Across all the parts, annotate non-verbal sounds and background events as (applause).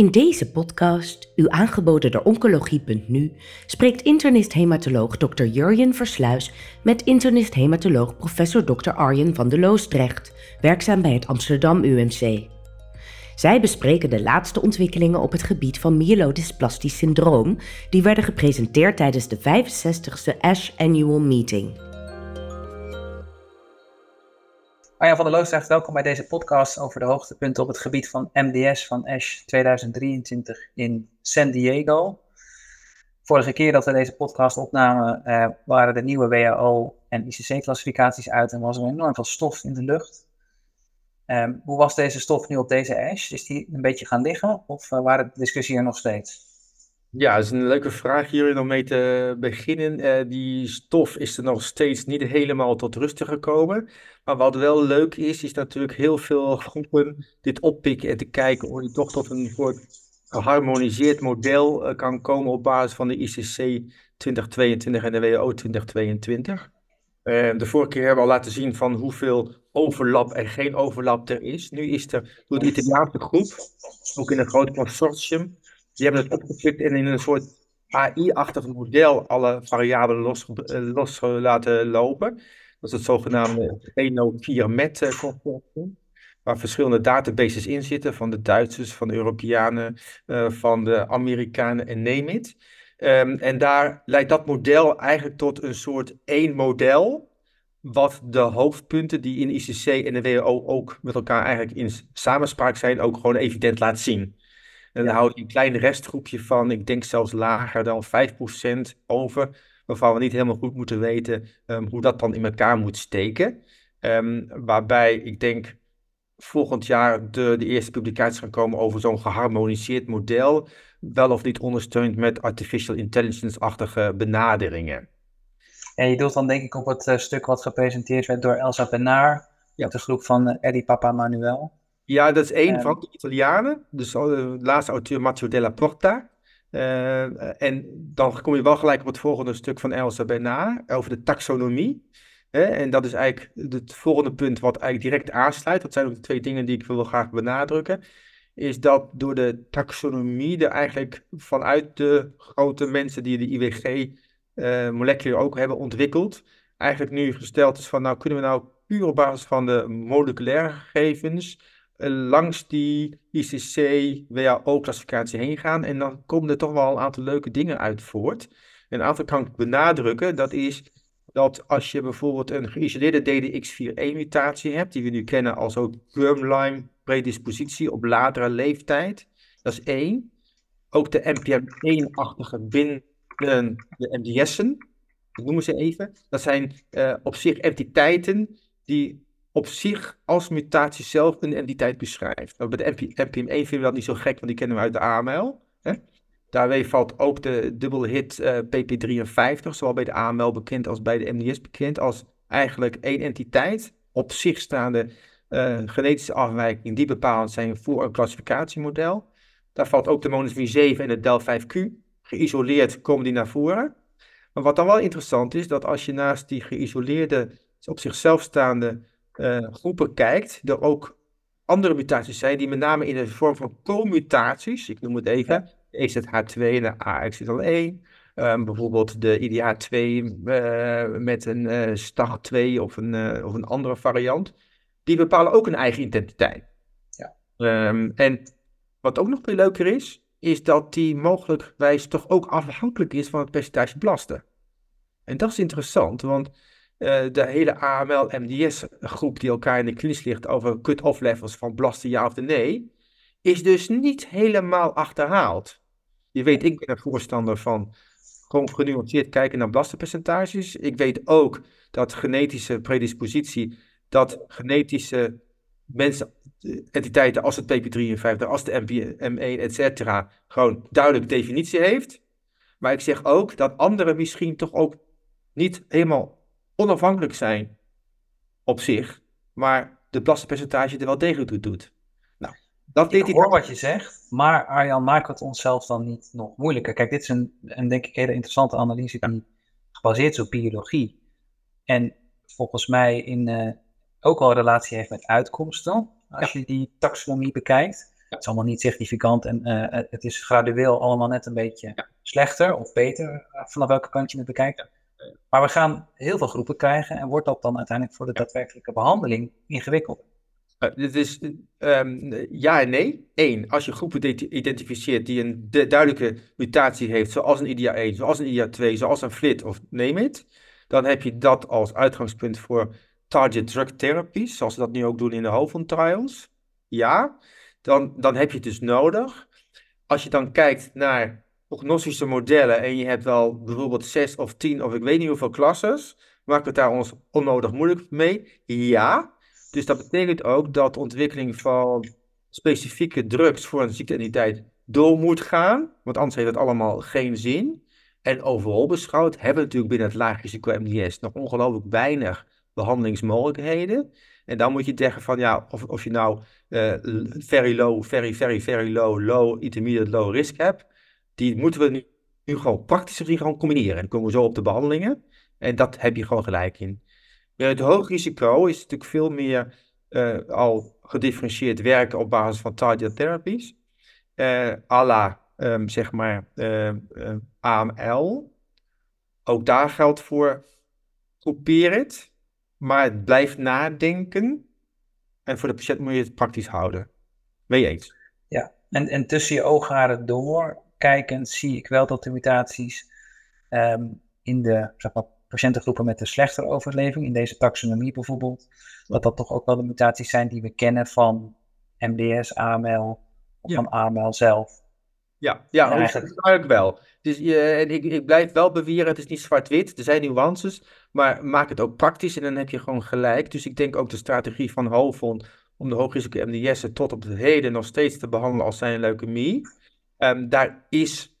In deze podcast, u aangeboden door Oncologie.nu, spreekt internist-hematoloog Dr. Jurjen Versluis met internist-hematoloog professor Dr. Arjen van de Loosdrecht, werkzaam bij het Amsterdam UMC. Zij bespreken de laatste ontwikkelingen op het gebied van myelodysplastic syndroom, die werden gepresenteerd tijdens de 65e ASH Annual Meeting. Arjan van der Loosdrecht, welkom bij deze podcast over de hoogtepunten op het gebied van MDS van ASH 2023 in San Diego. Vorige keer dat we deze podcast opnamen, eh, waren de nieuwe WHO en ICC-classificaties uit en was er enorm veel stof in de lucht. Um, hoe was deze stof nu op deze ASH? Is die een beetje gaan liggen of uh, waren de er nog steeds? Ja, dat is een leuke vraag hier om mee te beginnen. Uh, die stof is er nog steeds niet helemaal tot rust gekomen. Maar wat wel leuk is, is natuurlijk heel veel groepen dit oppikken en te kijken hoe je toch tot een soort geharmoniseerd model uh, kan komen op basis van de ICC 2022 en de WHO 2022. Uh, de vorige keer hebben we al laten zien van hoeveel overlap en geen overlap er is. Nu is er door de Italiaanse groep, ook in een groot consortium, die hebben het opgepikt en in een soort AI-achtig model alle variabelen los, eh, los laten lopen. Dat is het zogenaamde Eno4-MET-consortium. Waar verschillende databases in zitten, van de Duitsers, van de Europeanen, uh, van de Amerikanen en name it. Um, en daar leidt dat model eigenlijk tot een soort één model, wat de hoofdpunten die in ICC en de WHO ook met elkaar eigenlijk in samenspraak zijn, ook gewoon evident laat zien. En dan houdt een klein restgroepje van, ik denk zelfs lager dan 5% over, waarvan we niet helemaal goed moeten weten um, hoe dat dan in elkaar moet steken. Um, waarbij ik denk volgend jaar de, de eerste publicaties gaan komen over zo'n geharmoniseerd model, wel of niet ondersteund met artificial intelligence-achtige benaderingen. En je doelt dan denk ik op het uh, stuk wat gepresenteerd werd door Elsa Benaar, ja. de groep van uh, Eddie Papa Manuel. Ja, dat is één uh, van de Italianen. Dus de laatste auteur Matteo della Porta. Uh, en dan kom je wel gelijk op het volgende stuk van Elsa Bernard over de taxonomie. En dat is eigenlijk het volgende punt wat eigenlijk direct aansluit. Dat zijn ook de twee dingen die ik wil graag benadrukken. Is dat door de taxonomie er eigenlijk vanuit de grote mensen die de IWG-moleculen uh, ook hebben ontwikkeld, eigenlijk nu gesteld is van nou kunnen we nou puur op basis van de moleculaire gegevens langs die ICC-WHO-classificatie heen gaan. En dan komen er toch wel een aantal leuke dingen uit voort. Een aantal kan ik benadrukken. Dat is dat als je bijvoorbeeld een geïsoleerde DDX4-mutatie hebt, die we nu kennen als ook germline predispositie op latere leeftijd. Dat is één. Ook de NPM1-achtige binnen de MDS'en, noemen ze even. Dat zijn uh, op zich entiteiten die op zich als mutatie zelf een entiteit beschrijft. Bij de NPM1 vinden we dat niet zo gek, want die kennen we uit de AML. Hè? Daarbij valt ook de dubbele hit uh, PP53, zowel bij de AML bekend als bij de MDS bekend, als eigenlijk één entiteit, op zich staande uh, genetische afwijking die bepalend zijn voor een klassificatiemodel. Daar valt ook de Monas V7 en de DEL5Q. Geïsoleerd komen die naar voren. Maar wat dan wel interessant is, dat als je naast die geïsoleerde, op zichzelf staande groepen kijkt, er ook andere mutaties zijn, die met name in de vorm van co-mutaties, ik noem het even, EZH2 en de AXL1, um, bijvoorbeeld de IDH2 uh, eh, met een uh, eh, STAR2 of een, of een andere variant, die bepalen ook een eigen identiteit. Ja. Um, en wat ook nog veel leuker is, is dat die mogelijkwijs toch ook afhankelijk is van het percentage blasten. En dat is interessant, want uh, de hele AML-MDS-groep die elkaar in de klinisch ligt over cut-off levels van blasten ja of nee, is dus niet helemaal achterhaald. Je weet, ik ben een voorstander van gewoon genuanceerd kijken naar blastenpercentages. Ik weet ook dat genetische predispositie, dat genetische mensen, entiteiten als het PP53, als de MPM1, et cetera, gewoon duidelijk definitie heeft. Maar ik zeg ook dat anderen misschien toch ook niet helemaal onafhankelijk zijn op zich, maar de blastenpercentage er wel degelijk toe doet. Nou, dat ik hoor wat je zegt, maar Arjan, maakt het onszelf dan niet nog moeilijker? Kijk, dit is een, een denk ik hele interessante analyse die gebaseerd is op biologie. En volgens mij in, uh, ook wel relatie heeft met uitkomsten, als je die taxonomie bekijkt. Het is allemaal niet significant en eh, het is gradueel allemaal net een beetje slechter of beter, vanaf welke kant je het bekijkt. Maar we gaan heel veel groepen krijgen en wordt dat dan uiteindelijk voor de daadwerkelijke behandeling ingewikkeld? Uh, dit is um, ja en nee. Eén, als je groepen identificeert die een duidelijke mutatie heeft, zoals een IDA1, zoals een IDA2, zoals een FLIT of name it, dan heb je dat als uitgangspunt voor target drug therapies, zoals ze dat nu ook doen in de HOVON trials. Ja, dan, dan heb je het dus nodig. Als je dan kijkt naar prognostische modellen en je hebt wel bijvoorbeeld zes of tien of ik weet niet hoeveel klasses, maken we het daar ons onnodig moeilijk mee? Ja. Dus dat betekent ook dat de ontwikkeling van specifieke drugs voor een ziekteentiteit door moet gaan, want anders heeft het allemaal geen zin. En overal beschouwd hebben we natuurlijk binnen het laagrisico MDS nog ongelooflijk weinig behandelingsmogelijkheden. En dan moet je zeggen van ja, of, of je nou uh, very low, very, very, very low, low, intermediate, low risk hebt. Die moeten we nu, nu gewoon praktisch gezien combineren. En dan komen we zo op de behandelingen. En dat heb je gewoon gelijk in. Bij het hoog risico is natuurlijk veel meer uh, al gedifferentieerd werken op basis van target therapies. Uh, à la, um, zeg maar, uh, AML. Ook daar geldt voor groepeer het, maar het blijft nadenken. En voor de patiënt moet je het praktisch houden. Ben je eens? Ja, en, en tussen je oogharen door kijkend zie ik wel dat de mutaties um, in de zeg maar, patiëntengroepen met een slechtere overleving, in deze taxonomie bijvoorbeeld, dat dat toch ook wel de mutaties zijn die we kennen van MDS, AML of van AML zelf. Ja, ja eigenlijk wel. Dus, uh, en ik, ik blijf wel beweren, het is niet zwart-wit, er zijn nuances, maar maak het ook praktisch en dan heb je gewoon gelijk. Dus ik denk ook de strategie van Hovon om de hoogrisico MDS'en tot op het heden nog steeds te behandelen als zijn leukemie. Um, daar is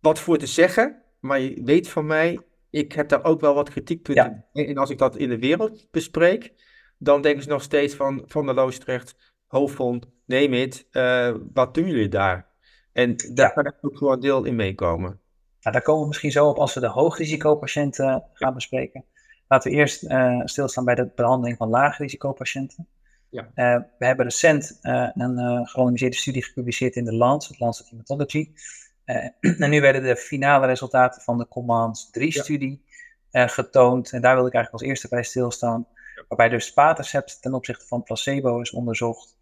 wat voor te zeggen, maar je weet van mij, ik heb daar ook wel wat kritiekpunten. Ja. En als ik dat in de wereld bespreek, dan denken ze nog steeds van Van der Loosdrecht, Hoofdvond, neem het, uh, wat doen jullie daar? En daar kan ik ook gewoon deel in meekomen. Nou, daar komen we misschien zo op als we de hoogrisicopatiënten gaan bespreken. Laten we eerst uh, stilstaan bij de behandeling van laagrisicopatiënten. Ja. Uh, we hebben recent uh, een gerandomiseerde studie gepubliceerd in de Lancet, Lancet Hematology. (clears throat) en nu werden de finale resultaten van de Commands 3-studie getoond. En daar wil ik eigenlijk als eerste bij stilstaan. Waarbij dus Spatacept ten opzichte van placebo is onderzocht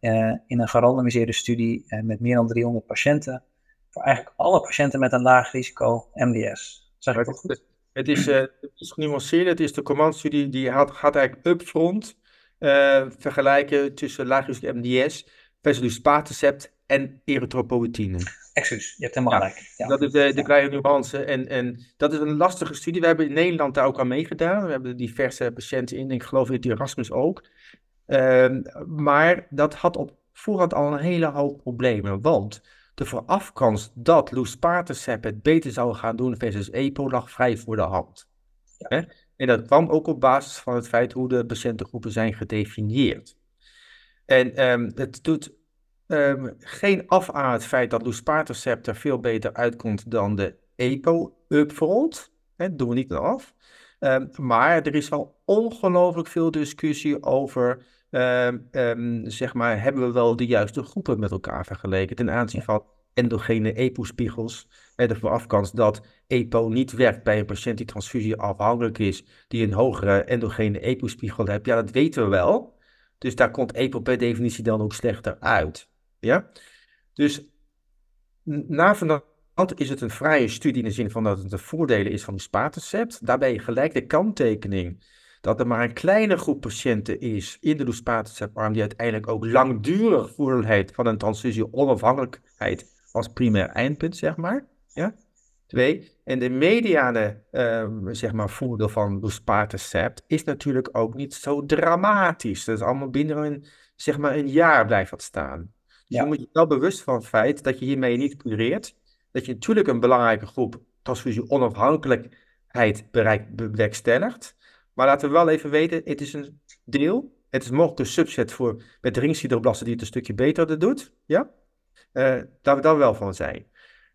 ja. in een gerandomiseerde studie met meer dan 300 patiënten. Voor eigenlijk alle patiënten met een laag risico MDS. Zeg ik dat goed? Het is, het is genuanceerd. Het is de command-studie die gaat, gaat eigenlijk upfront vergelijken tussen laag risico MDS versus Spatacept en erythropoïetine. Excuus, je hebt helemaal gelijk. Ja. Dat is de, de kleine nuance. En, en dat is een lastige studie. We hebben in Nederland daar ook aan meegedaan. We hebben diverse patiënten in. Ik geloof in het Erasmus ook. Um, maar dat had op voorhand al een hele hoop problemen. Want de voorafkans dat luspatercept het beter zou gaan doen versus EPO lag vrij voor de hand. Ja. En dat kwam ook op basis van het feit hoe de patiëntengroepen zijn gedefinieerd. En um, het doet um, geen af aan het feit dat luspatercept er veel beter uitkomt dan de EPO upfront. Dat doen we niet af. Um, maar er is wel ongelooflijk veel discussie over, zeg maar, hebben we wel de juiste groepen met elkaar vergeleken ten aanzien van endogene EPO-spiegels. De voorafkans dat EPO niet werkt bij een patiënt die transfusie afhankelijk is, die een hogere endogene EPO-spiegel heeft. Ja, dat weten we wel. Dus daar komt EPO per definitie dan ook slechter uit. Ja? Dus na vanaf is het een vrije studie in de zin van dat het de voordelen is van de spatacept. Daarbij gelijk de kanttekening dat er maar een kleine groep patiënten is in de luspatercept-arm die uiteindelijk ook langdurig voordeel heeft van een transfusie onafhankelijkheid als primair eindpunt, zeg maar. Ja? Twee, en de mediane um, zeg maar, voordeel van luspatercept is natuurlijk ook niet zo dramatisch. Dat is allemaal binnen een, zeg maar, een jaar blijft dat staan. Dus je moet je wel bewust van het feit dat je hiermee niet cureert dat je natuurlijk een belangrijke groep transfusie onafhankelijkheid bereikt, bewerkstelligt. Maar laten we wel even weten, het is een deel. Het is mogelijk een subset voor met ringsideroblasten die het een stukje beter doet. Ja? Uh, daar we dan wel van zijn.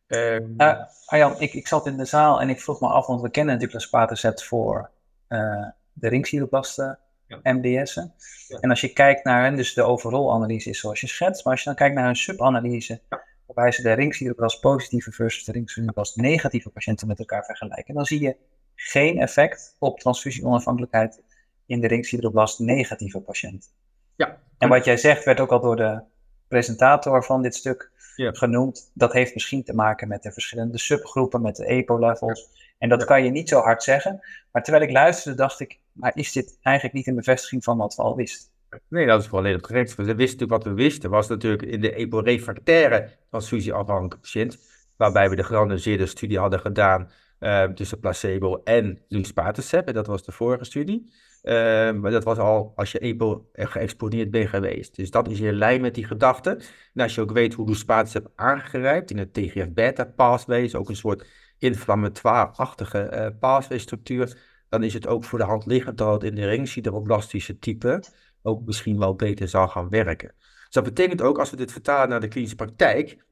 Uh, Arjan, ik, ik zat in de zaal en ik vroeg me af, want we kennen natuurlijk een spatacept voor uh, de ringsideroblasten MDS'en. En als je kijkt naar, hen, dus de overall analyse is zoals je schetst, maar als je dan kijkt naar een subanalyse, waarbij ze de ringsideroblas positieve versus de negatieve patiënten met elkaar vergelijken, dan zie je geen effect op transfusieonafhankelijkheid in de ringsideroblas negatieve patiënten. Ja. En wat jij zegt werd ook al door de presentator van dit stuk Ja. genoemd. Dat heeft misschien te maken met de verschillende subgroepen, met de EPO-levels. En dat kan je niet zo hard zeggen. Maar terwijl ik luisterde, dacht ik, maar is dit eigenlijk niet een bevestiging van wat we al wisten? Nee, dat is volledig correct. We wisten natuurlijk wat we wisten, was natuurlijk in de EPO-refractaire transfusieafhankelijke patiënt, waarbij we de gerandomiseerde studie hadden gedaan eh, tussen placebo en luspatercept. En dat was de vorige studie. Eh, maar dat was al als je EPO geëxponeerd bent geweest. Dus dat is in lijn met die gedachte. En als je ook weet hoe luspatercept aangegrijpt in het TGF-beta-pathway, ook een soort inflammatoire-achtige eh pathway-structuur, dan is het ook voor de hand liggend dat het in de ringsideroblastische type ook misschien wel beter zal gaan werken. Dus dat betekent ook, als we dit vertalen naar de klinische praktijk,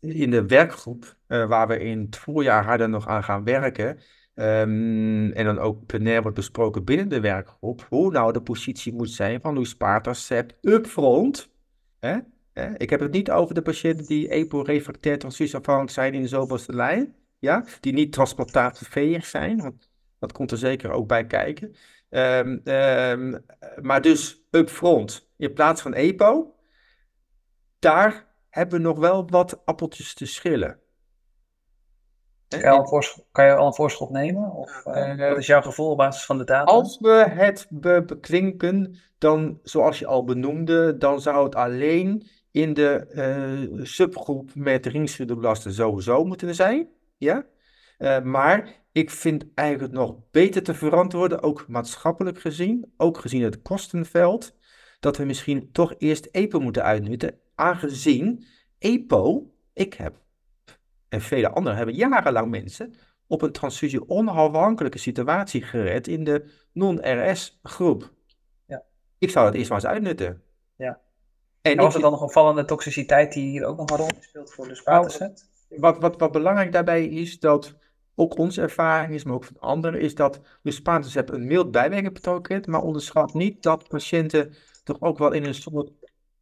in de werkgroep eh, waar we in het voorjaar harder nog aan gaan werken, ehm, en dan ook plenair wordt besproken binnen de werkgroep, hoe nou de positie moet zijn van luspatercept upfront. Hè? Hè? Ik heb het niet over de patiënten die EPO-refractair transfusieafhankelijk zijn in de zoveelste lijn, ja? die niet transplantatieveeg zijn, want dat komt er zeker ook bij kijken. Ehm, ehm, maar dus upfront in plaats van EPO, daar hebben we nog wel wat appeltjes te schillen. Kan je al een voorschot, kan je al een voorschot nemen? Of eh, Eh, wat is jouw gevoel op basis van de data? Als we het be- beklinken, dan zoals je al benoemde, dan zou het alleen in de eh, subgroep met ringsideroblasten sowieso moeten zijn. Ja? Maar ik vind eigenlijk nog beter te verantwoorden, ook maatschappelijk gezien, ook gezien het kostenveld, dat we misschien toch eerst EPO moeten uitnutten, aangezien EPO, ik heb en vele anderen hebben jarenlang mensen op een transfusie onafhankelijke situatie gered in de non-RS groep. Ja. Ik zou dat eerst maar eens uitnutten. Ja. En was er dan nog opvallende toxiciteit die hier ook nog een rol speelt voor de spatenset? Wat, wat, wat belangrijk daarbij is, dat ook onze ervaring is, maar ook van anderen, is dat luspatercept een mild bijwerkingspatroon kent, maar onderschat niet dat patiënten toch ook wel in een soort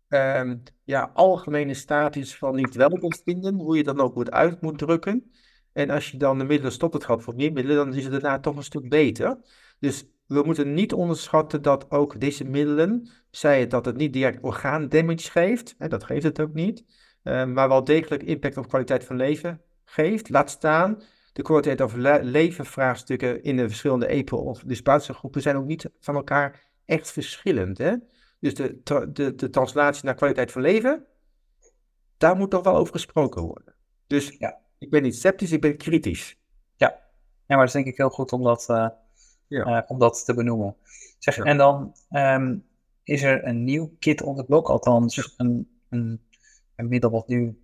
ehm, ja, algemene status van niet welbevinden, vinden, hoe je dat ook goed uit moet drukken. En als je dan de middelen stopt het gaat voor meer middelen, dan is het daarna toch een stuk beter. Dus we moeten niet onderschatten dat ook deze middelen, zij het dat het niet direct orgaandamage geeft, hè, dat geeft het ook niet, eh, maar wel degelijk impact op kwaliteit van leven geeft. Laat staan, de kwaliteit of le- leven vraagstukken in de verschillende EPO of groepen zijn ook niet van elkaar echt verschillend. Hè? Dus de, de, de translatie naar kwaliteit van leven, daar moet toch wel over gesproken worden. Dus Ja. ik ben niet sceptisch, ik ben kritisch. Ja, maar dat is denk ik heel goed om dat, eh, Ja. eh, om dat te benoemen. Zeg, Ja. En dan ehm, is er een nieuw kit on the block, althans een, een, een middel wat nu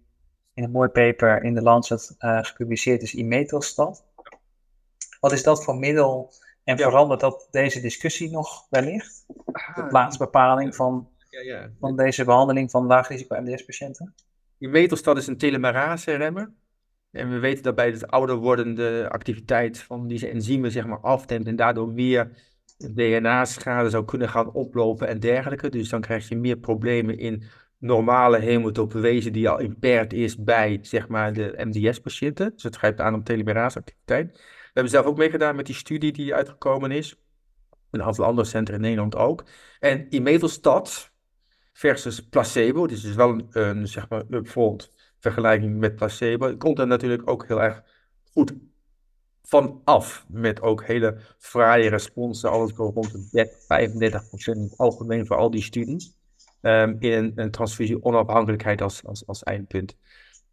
in een mooi paper in de Lancet eh, gepubliceerd is, imetelstat. Wat is dat voor middel en Ja. verandert dat deze discussie nog wellicht? De plaatsbepaling van, Ja, ja. van deze behandeling van laagrisico MDS-patiënten? Imetelstat is een telomerase-remmer. En we weten dat bij het ouder wordende activiteit van deze enzymen zeg maar afneemt en daardoor meer DNA-schade zou kunnen gaan oplopen en dergelijke. Dus dan krijg je meer problemen in normale hematopoëse die al impaired is bij zeg maar de MDS-patiënten. Dus het grijpt aan op telomerase-activiteit. We hebben zelf ook meegedaan met die studie die uitgekomen is. Een aantal andere centra in Nederland ook. En imetelstat versus placebo, dit is dus wel een, een zeg maar upfront vergelijking met placebo, komt er natuurlijk ook heel erg goed van af. Met ook hele fraaie responsen, alles rond de 30, 35 procent in het algemeen voor al die studies. Ehm, in een, een transfusie onafhankelijkheid als, als, als eindpunt.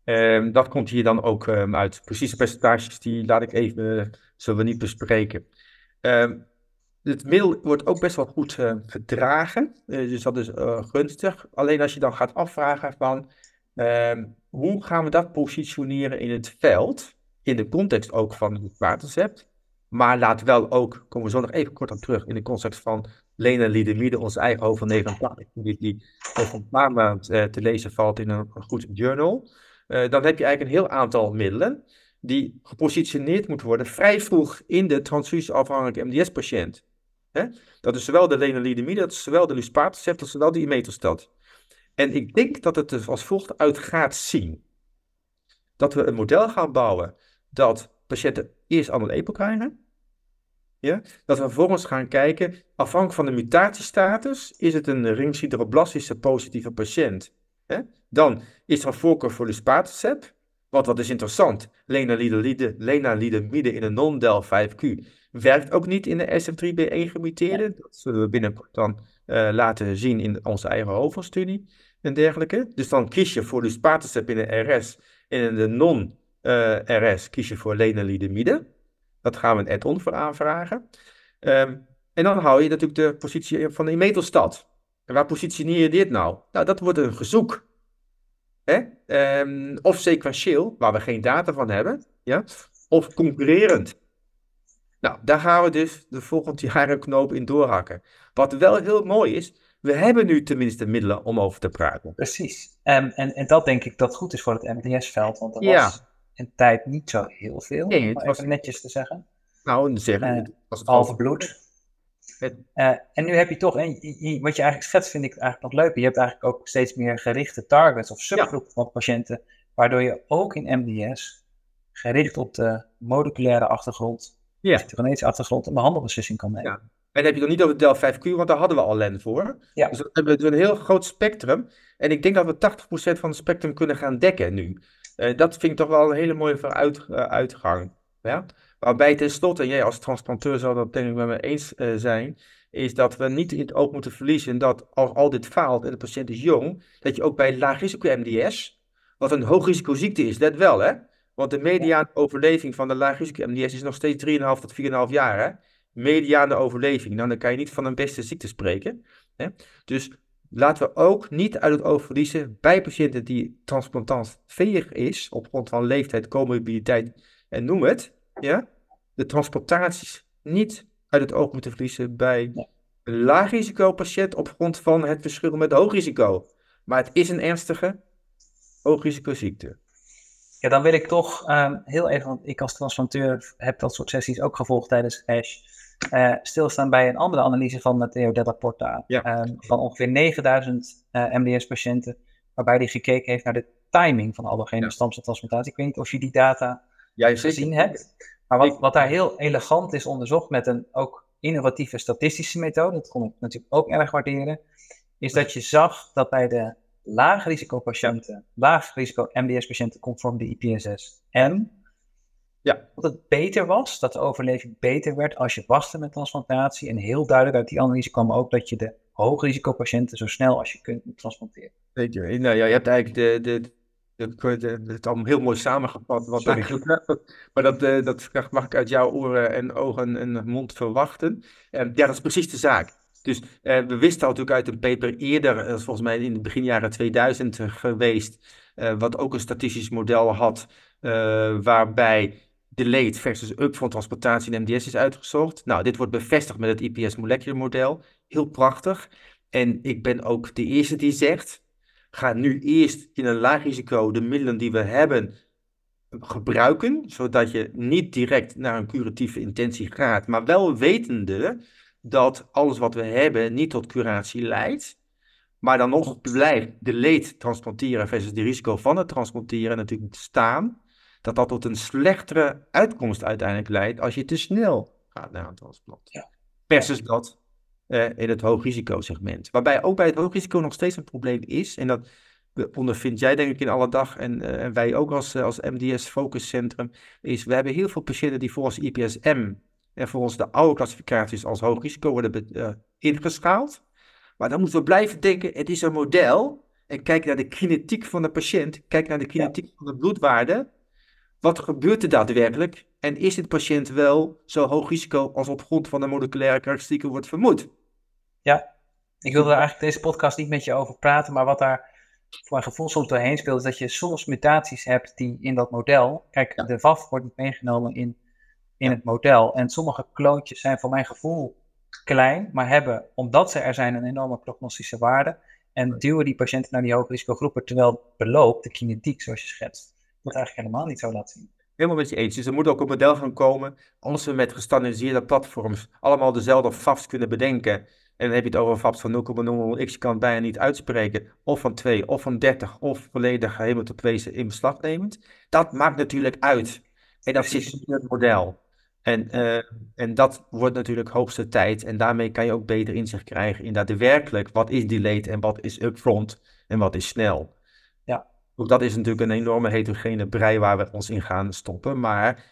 Ehm, dat komt hier dan ook ehm, uit. Precieze percentages, die laat ik even, zullen we niet bespreken. Ehm, het middel wordt ook best wel goed verdragen, eh, dus dat is eh, gunstig. Alleen als je dan gaat afvragen van hoe gaan we dat positioneren in het veld, in de context ook van het watercept, maar laat wel ook, komen we zo nog even kort op terug, in de context van lenalidomide, onze eigen hoofd van 89, die, die over een paar maanden eh, te lezen valt in een goed journal. Eh, dan heb je eigenlijk een heel aantal middelen die gepositioneerd moeten worden vrij vroeg in de transfusieafhankelijke MDS-patiënt. Dat is zowel de lenalidomide, dat is zowel de luspatercept, dat is zowel de imetelstat. En ik denk dat het er als volgt uit gaat zien. Dat we een model gaan bouwen dat patiënten eerst allemaal EPO krijgen. Ja? Dat we vervolgens gaan kijken, afhankelijk van de mutatiestatus, is het een ringsideroblastische positieve patiënt. Hè? Dan is er een voorkeur voor luspatercept. Want wat is interessant, lenalidomide in een non-del 5Q werkt ook niet in de SM3B1 gemuteerde. Dat zullen we binnenkort dan uh, laten zien in onze eigen hoofdstudie en dergelijke. Dus dan kies je voor luspatercept in de RS en in de non-RS kies je voor lenalidomide. Dat gaan we een add-on voor aanvragen. Um, en dan hou je natuurlijk de positie van de imetelstat. En waar positioneer je dit nou? Nou, dat wordt een gezoek. Hè? Um, of sequentieel, waar we geen data van hebben. Ja? Of concurrerend. Nou, daar gaan we dus de volgende jaren knoop in doorhakken. Wat wel heel mooi is, we hebben nu tenminste middelen om over te praten. Precies. Um, en, en dat denk ik dat goed is voor het MDS-veld, want er Ja. was in tijd niet zo heel veel, Nee, het was- netjes te zeggen. Nou, zeggen Eh, we, als het Halve bloed. Eh, en nu heb je toch, en wat je eigenlijk schetst vind ik eigenlijk nog leuk. Je hebt eigenlijk ook steeds meer gerichte targets of subgroepen van patiënten, waardoor je ook in MDS gericht op de moleculaire achtergrond, Ja. cytogenetische achtergrond, een behandelbeslissing kan nemen. Ja. En dan heb je het nog niet over Del 5Q, want daar hadden we al LEN voor. Ja. Dus dan hebben we een heel groot spectrum. En ik denk dat we 80% van het spectrum kunnen gaan dekken nu. Eh, dat vind ik toch wel een hele mooie vooruit, eh, uitgang. Ja? Waarbij tenslotte, en jij als transplanteur zal dat denk ik met me eens eh, zijn, is dat we niet in het oog moeten verliezen dat als al dit faalt en de patiënt is jong, dat je ook bij laag risico MDS, wat een hoog risico ziekte is, let wel hè, want de mediaan overleving van de laag risico MDS is nog steeds 3,5 tot 4,5 jaar hè, mediane overleving. Nou, dan kan je niet van een beste ziekte spreken. Hè? Dus laten we ook niet uit het oog verliezen bij patiënten die transplantantveeg is, op grond van leeftijd, comorbiditeit en noem het, ja, de transplantaties niet uit het oog moeten verliezen bij een laag risico patiënt op grond van het verschil met hoog risico. Maar het is een ernstige hoog risico ziekte. Ja, dan wil ik toch ehm, heel even, want ik als transplanteur heb dat soort sessies ook gevolgd tijdens ASH, eh, stilstaan bij een andere analyse van Porta. Ja. ehm, van ongeveer 9000 eh, MDS-patiënten, waarbij hij gekeken heeft naar de timing van allogene Ja. stamceltransplantatie. Ik weet niet of je die data Jij gezien hebt. Maar wat, wat daar heel elegant is onderzocht met een ook innovatieve statistische methode, dat kon ik natuurlijk ook erg waarderen, is dat je zag dat bij de laag risicopatiënten, laag risico MDS-patiënten conform de IPSS-M, Ja. dat het beter was, dat de overleving beter werd als je wachtte met transplantatie. En heel duidelijk uit die analyse kwam ook dat je de hoogrisicopatiënten zo snel als je kunt moet transplanteren. Zeker. Nou ja, je hebt eigenlijk de- de- het allemaal heel mooi samengevat. Wat eigenlijk- maar dat, eh, dat mag ik uit jouw oren en ogen en mond verwachten. Eh, ja, dat is precies de zaak. Dus eh, we wisten al natuurlijk uit een paper eerder, volgens mij in de begin jaren 2000 geweest, eh, wat ook een statistisch model had, eh, waarbij delayed versus upfront transplantatie in MDS is uitgezocht. Nou, dit wordt bevestigd met het IPS molecular model. Heel prachtig. En ik ben ook de eerste die zegt, ga nu eerst in een laag risico de middelen die we hebben gebruiken, zodat je niet direct naar een curatieve intentie gaat, maar wel wetende dat alles wat we hebben niet tot curatie leidt, maar dan nog blijft de leed transplanteren versus de risico van het transplanteren natuurlijk staan, dat dat tot een slechtere uitkomst uiteindelijk leidt als je te snel gaat naar een transplant. Ja. Versus dat eh, in het hoogrisicosegment. Waarbij ook bij het hoogrisico nog steeds een probleem is, en dat ondervind jij denk ik in alle dag, en, eh, en wij ook als, eh, als MDS Focuscentrum, is we hebben heel veel patiënten die volgens IPSM en volgens de oude klassificaties als hoog risico worden ingeschaald. Maar dan moeten we blijven denken, het is een model, en kijk naar de kinetiek van de patiënt, kijk naar de kinetiek van de bloedwaarde. Wat gebeurt er daadwerkelijk? En is dit patiënt wel zo hoog risico als op grond van de moleculaire karakteristieken wordt vermoed? Ik wilde eigenlijk deze podcast niet met je over praten, maar wat daar voor mijn gevoel soms doorheen speelt, is dat je soms mutaties hebt die in dat model. Kijk, Ja. de VAF wordt niet meegenomen in, in het model. En sommige kloontjes zijn voor mijn gevoel klein, maar hebben, omdat ze er zijn, een enorme prognostische waarde. En duwen die patiënten naar die hoogrisicogroepen, terwijl het beloop, de kinetiek zoals je schetst, dat eigenlijk helemaal niet zo laat zien. Helemaal met je eens. Dus er moet ook een model gaan komen. Als we met gestandardiseerde platforms allemaal dezelfde FAFs kunnen bedenken. En dan heb je het over een FAPS van 0,00x, je kan het bijna niet uitspreken. Of van 2, of van 30, of volledig helemaal tot wezen in beslag nemend. Dat maakt natuurlijk uit. En dat zit in het model. En, uh, en dat wordt natuurlijk hoogste tijd. En daarmee kan je ook beter inzicht krijgen in daadwerkelijk wat is delayed en wat is upfront en wat is snel. Ja. Ook dat is natuurlijk een enorme heterogene brei waar we ons in gaan stoppen. Maar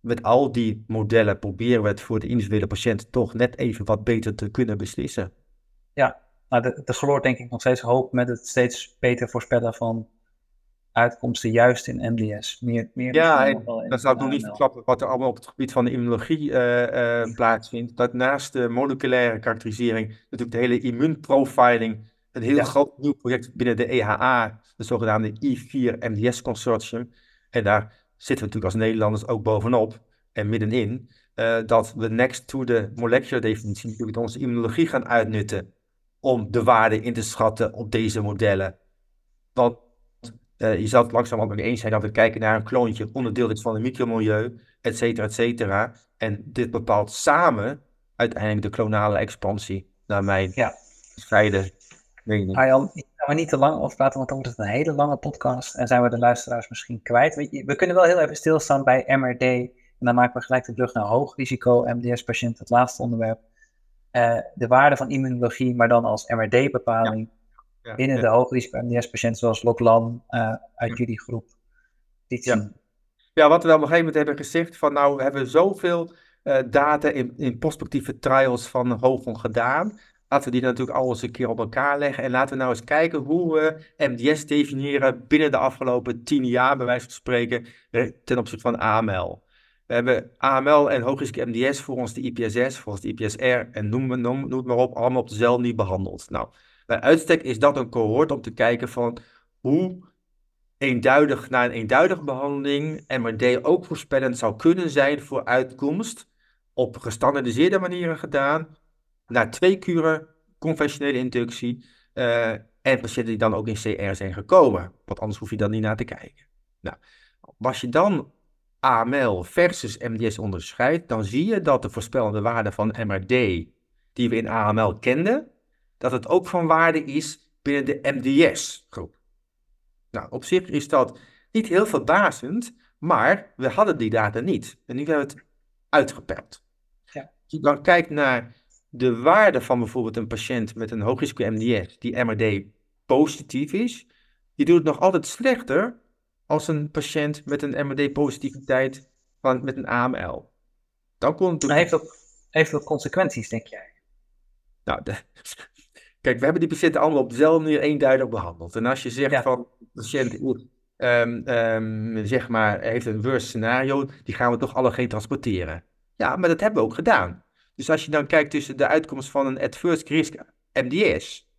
met al die modellen proberen we het voor de individuele patiënt toch net even wat beter te kunnen beslissen. Ja, maar de, de gloort denk ik nog steeds hoop met het steeds beter voorspellen van uitkomsten juist in MDS. Meer, meer ja, dan zou ik nog niet verklappen wat er allemaal op het gebied van de immunologie uh, uh, plaatsvindt. Dat naast de moleculaire karakterisering natuurlijk de hele immuunprofiling een heel groot nieuw project binnen de EHA, de zogenaamde I4 MDS Consortium. En daar zitten we natuurlijk als Nederlanders ook bovenop en middenin. Uh, dat we next to de molecular definitie natuurlijk onze immunologie gaan uitnutten om de waarde in te schatten op deze modellen. Want uh, je zal het langzaam met me eens zijn dat we kijken naar een kloontje, onderdeel is van een micromilieu, et cetera, et cetera. En dit bepaalt samen uiteindelijk de klonale expansie, naar mijn ja. bescheiden mening. Arjan, maar niet te lang over praten, want dan wordt het een hele lange podcast en zijn we de luisteraars misschien kwijt. We, we kunnen wel heel even stilstaan bij MRD en dan maken we gelijk de brug naar hoogrisico MDS-patiënt, het laatste onderwerp. Uh, de waarde van immunologie, maar dan als MRD-bepaling. Ja ja, binnen ja. de hoogrisico MDS-patiënten zoals Loklan uh, uit jullie groep. Ja. ja, wat we op een gegeven moment hebben gezegd van nou, we hebben zoveel uh, data in, in prospectieve trials van Hogon gedaan. Laten we die natuurlijk al eens een keer op elkaar leggen. En laten we nou eens kijken hoe we MDS definiëren binnen de afgelopen tien jaar, bij wijze van spreken, ten opzichte van AML. We hebben AML en hoogrisico MDS volgens de IPSS, volgens de IPSR en noem het maar op, allemaal op dezelfde manier behandeld. Nou, bij uitstek is dat een cohort om te kijken van hoe eenduidig na een eenduidige behandeling MRD ook voorspellend zou kunnen zijn voor uitkomst op gestandardiseerde manieren gedaan, na twee kuren conventionele inductie uh, en patiënten die dan ook in CR zijn gekomen. Want anders hoef je dan niet naar te kijken. Nou, als je dan AML versus MDS onderscheidt, dan zie je dat de voorspellende waarde van MRD die we in AML kenden, dat het ook van waarde is binnen de MDS-groep. Nou, op zich is dat niet heel verbazend, maar we hadden die data niet. En nu hebben we het uitgepeld. Ja. Als je dan kijkt naar de waarde van bijvoorbeeld een patiënt met een hoogrisico MDS die MRD positief is, die doet het nog altijd slechter als een patiënt met een MRD-positiviteit van, met een AML. Dan het... heeft, dat, heeft dat consequenties, denk jij? Nou, de, (laughs) Kijk, we hebben die patiënten allemaal op dezelfde manier eenduidig behandeld. En als je zegt van de patiënt um, um, zeg maar, heeft een worst scenario, die gaan we toch alle geen transporteren. Ja, maar dat hebben we ook gedaan. Dus als je dan kijkt tussen de uitkomst van een adverse risk MDS,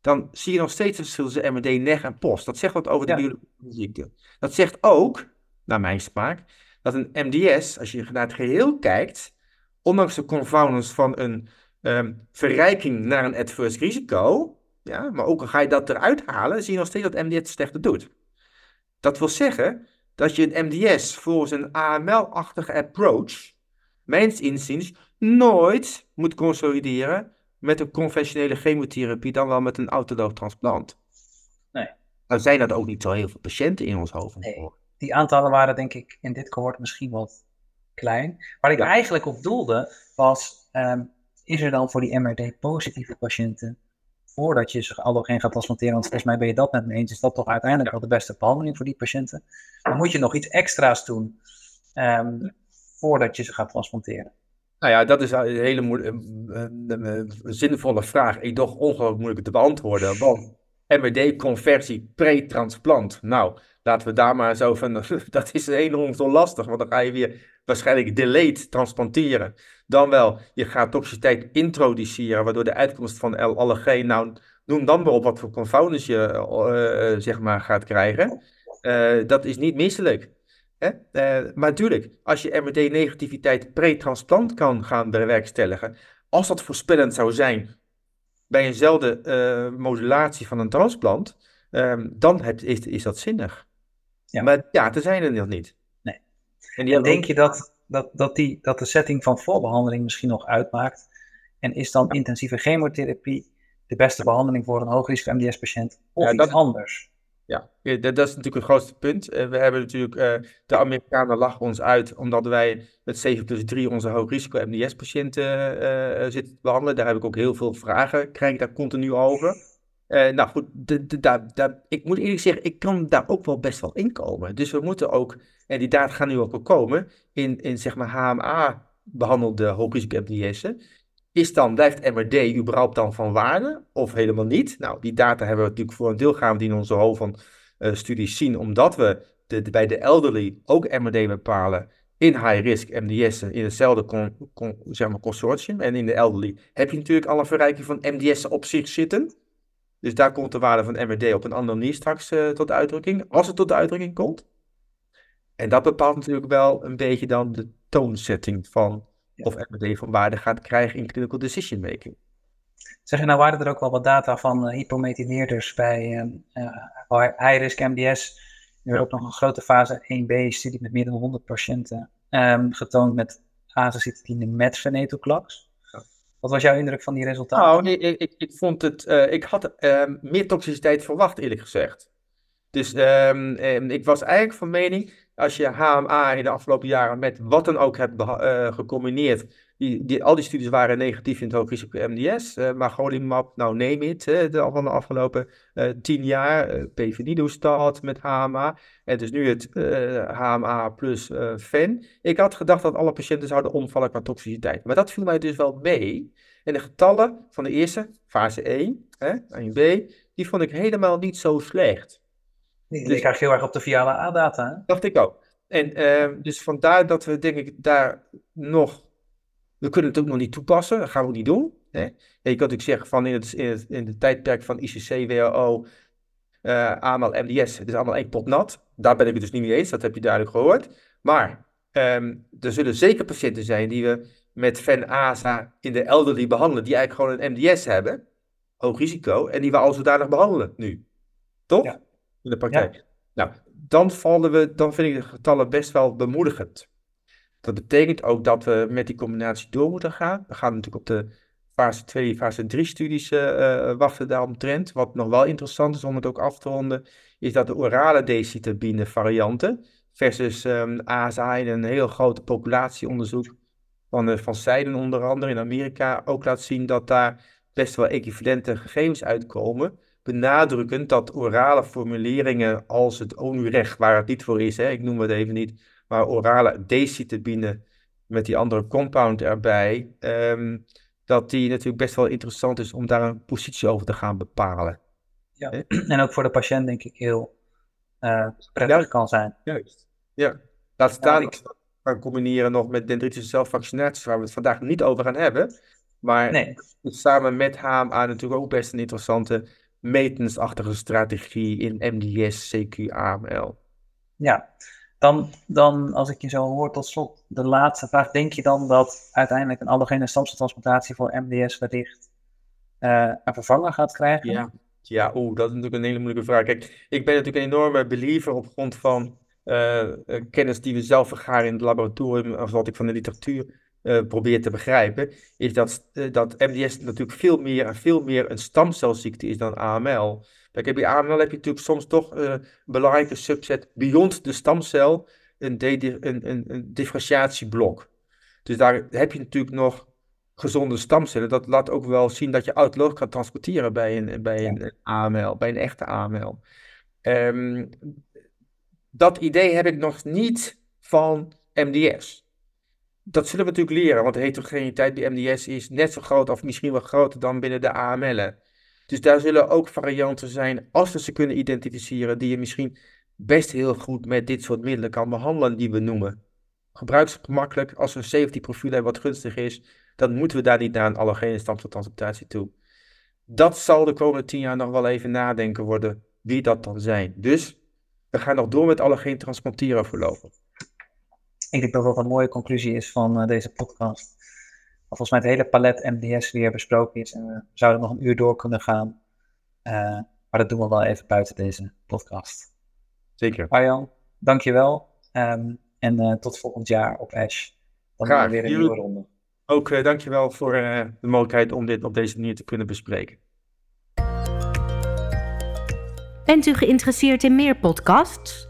dan zie je nog steeds een verschil tussen MRD, NEG en POST. Dat zegt wat over de ja. biologische ziekte. Dat zegt ook, naar mijn smaak, dat een MDS, als je naar het geheel kijkt, ondanks de confounders van een um, verrijking naar een adverse risico, ja, maar ook al ga je dat eruit halen, zie je nog steeds dat MDS het slechter doet. Dat wil zeggen dat je een MDS volgens een AML-achtige approach, mijns inziens, nooit moet consolideren met een conventionele chemotherapie, dan wel met een autoloog transplant. Nee. Nou zijn er ook niet zo heel veel patiënten in ons hoofd. Nee. Die aantallen waren denk ik in dit cohort misschien wat klein. Waar ik ja. eigenlijk op doelde was, um, is er dan voor die MRD-positieve patiënten, voordat je ze allogeen gaat transplanteren, want volgens mij ben je dat met me eens, is dat toch uiteindelijk wel de beste behandeling voor die patiënten, dan moet je nog iets extra's doen um, voordat je ze gaat transplanteren. Nou ja, dat is een hele zinvolle vraag. Ik toch ongelooflijk moeilijk te beantwoorden. Want MRD-conversie pre-transplant. Nou, laten we daar maar zo van. (laughs) Dat is enorm zo lastig, want dan ga je weer waarschijnlijk delayed transplanteren. Dan wel, je gaat toxiciteit introduceren, waardoor de uitkomst van allergeen, nou, noem dan maar op wat voor confounders je uh, zeg maar gaat krijgen. Uh, dat is niet misselijk. Hè? Uh, maar natuurlijk, als je MRD-negativiteit pre-transplant kan gaan bewerkstelligen, als dat voorspellend zou zijn bij eenzelfde modulatie van een transplant, um, dan heb, is, is dat zinnig. Ja. Maar ja, er zijn er nog niet. En, die En denk je dat, dat, dat, die, dat de setting van voorbehandeling misschien nog uitmaakt? En is dan intensieve chemotherapie de beste behandeling voor een hoogrisico MDS-patiënt of Ja, iets dat- anders? Ja, dat, is natuurlijk het grootste punt. Eh, we hebben natuurlijk, eh, de Amerikanen lachen ons uit omdat wij met 7 plus 3 onze hoogrisico MDS-patiënten eh, zitten te behandelen. Daar heb ik ook heel veel vragen, krijg ik daar continu over. Nou goed, de, ik moet eerlijk zeggen, ik kan daar ook wel best wel in komen. Dus we moeten ook, en die data gaan nu ook wel komen, in, in zeg maar HMA behandelde hoogrisico MDS'en. Is dan, blijft MRD überhaupt dan van waarde of helemaal niet? Nou, die data hebben we natuurlijk voor een deel gaan we die in onze hoofd van eh, studies zien, omdat we de, bij de elderly ook MRD bepalen in high-risk MDS'en in hetzelfde zeg maar consortium. En in de elderly heb je natuurlijk al een verrijking van MDS'en op zich zitten. Dus daar komt de waarde van MRD op een andere manier straks eh, tot uitdrukking, als het tot de uitdrukking komt. En dat bepaalt natuurlijk wel een beetje dan de toonsetting van. Of MRD van waarde gaat krijgen in clinical decision making. Zeg je nou, waren er ook wel wat data van eh, hypomethyleerders bij eh, eh, high-risk MDS? Er werd ook nog een grote fase 1b-studie met meer dan 100 patiënten ehm, getoond met azacitidine met venetoclax. Wat was jouw indruk van die resultaten? Nou, ik, ik, ik, ik vond het, eh, ik had ehm, meer toxiciteit verwacht, eerlijk gezegd. Dus ehm, ik was eigenlijk van mening, als je HMA in de afgelopen jaren met wat dan ook hebt eh, gecombineerd, die, die, al die studies waren negatief in het hoogrisico MDS, eh maar golimumab, nou neem het, eh, van de afgelopen tien jaar, eh pevonidostat met HMA, en dus nu het HMA plus ven. Ik had gedacht dat alle patiënten zouden omvallen qua toxiciteit, maar dat viel mij dus wel mee. En de getallen van de eerste, fase 1, hè, 1b, die vond ik helemaal niet zo slecht. Die dus- eigenlijk heel erg op de Viala A-data. hè? Dacht ik ook. En ehm, dus vandaar dat we, denk ik, daar nog. We kunnen het ook nog niet toepassen, dat gaan we ook niet doen. Hè? En je kan natuurlijk zeggen van in het, in het, in het tijdperk van ICC, WHO, eh AML, MDS, het is allemaal één pot nat. Daar ben ik het dus niet mee eens, dat heb je duidelijk gehoord. Maar ehm, er zullen zeker patiënten zijn die we met Ven-AZA in de elderly behandelen, die eigenlijk gewoon een MDS hebben, hoog risico, en die we al zodanig behandelen nu. Toch? Ja. In de praktijk. Nou, dan, vallen we, dan vind ik de getallen best wel bemoedigend. Dat betekent ook dat we met die combinatie door moeten gaan. We gaan natuurlijk op de fase 2, fase 3 studies eh, wachten daaromtrent. Wat nog wel interessant is om het ook af te ronden, is dat de orale decitabine varianten versus ehm ASA in een heel groot populatieonderzoek van, eh, van Seiden onder andere in Amerika ook laat zien dat daar best wel equivalente gegevens uitkomen benadrukkend dat orale formuleringen als het ONU-recht, waar het niet voor is, hè, ik noem het even niet, maar orale decitabine met die andere compound erbij, ehm, dat die natuurlijk best wel interessant is om daar een positie over te gaan bepalen. (clears throat) En ook voor de patiënt denk ik heel eh, prettig Ja. kan zijn. Juist. Ja. Laat staan ik- gaan combineren nog met dendritische celvaccinaties, waar we het vandaag niet over gaan hebben. Maar Nee, samen met HMA natuurlijk ook best een interessante maintenance-achtige strategie in MDS, CQ, AML. ja. Dan, dan, als ik je zo hoor, tot slot de laatste vraag. Denk je dan dat uiteindelijk een allogene stamceltransplantatie voor MDS wellicht eh, een vervanger gaat krijgen? Ja, ja oeh, dat is natuurlijk een hele moeilijke vraag. Kijk, ik ben natuurlijk een enorme believer op grond van eh, eh, kennis die we zelf vergaren in het laboratorium, of wat ik van de literatuur eh, probeer te begrijpen, is dat, eh, dat MDS natuurlijk veel meer en veel meer een stamcelziekte is dan AML. Kijk, bij AML heb je natuurlijk soms toch eh, een belangrijke subset beyond de stamcel, een, de- een, een, een differentiatieblok. Dus daar heb je natuurlijk nog gezonde stamcellen. Dat laat ook wel zien dat je autoloog kan transporteren bij een, bij een AML, bij een echte AML. Ehm, dat idee heb ik nog niet van MDS. Dat zullen we natuurlijk leren, want de heterogeniteit bij MDS is net zo groot of misschien wel groter dan binnen de AML'en. Dus daar zullen ook varianten zijn, als we ze kunnen identificeren, die je misschien best heel goed met dit soort middelen kan behandelen, die we noemen. Gebruik ze gemakkelijk. Als een safety profiel hebben wat gunstig is, dan moeten we daar niet naar een allogene stamceltransplantatie toe. Dat zal de komende tien jaar nog wel even nadenken worden, wie dat dan zijn. Dus we gaan nog door met allogeen transplanteren voorlopig. Ik denk dat dat een mooie conclusie is van eh, deze podcast. Dat volgens mij het hele palet MDS weer besproken is. En we zouden nog een uur door kunnen gaan. Eh, maar dat doen we wel even buiten deze podcast. Zeker. Arjan, dankjewel. Ehm En tot volgend jaar op ASH. Dan Graag. weer een nieuwe ronde. Ook uh, dankjewel voor uh, de mogelijkheid om dit op deze manier te kunnen bespreken. Bent u geïnteresseerd in meer podcasts?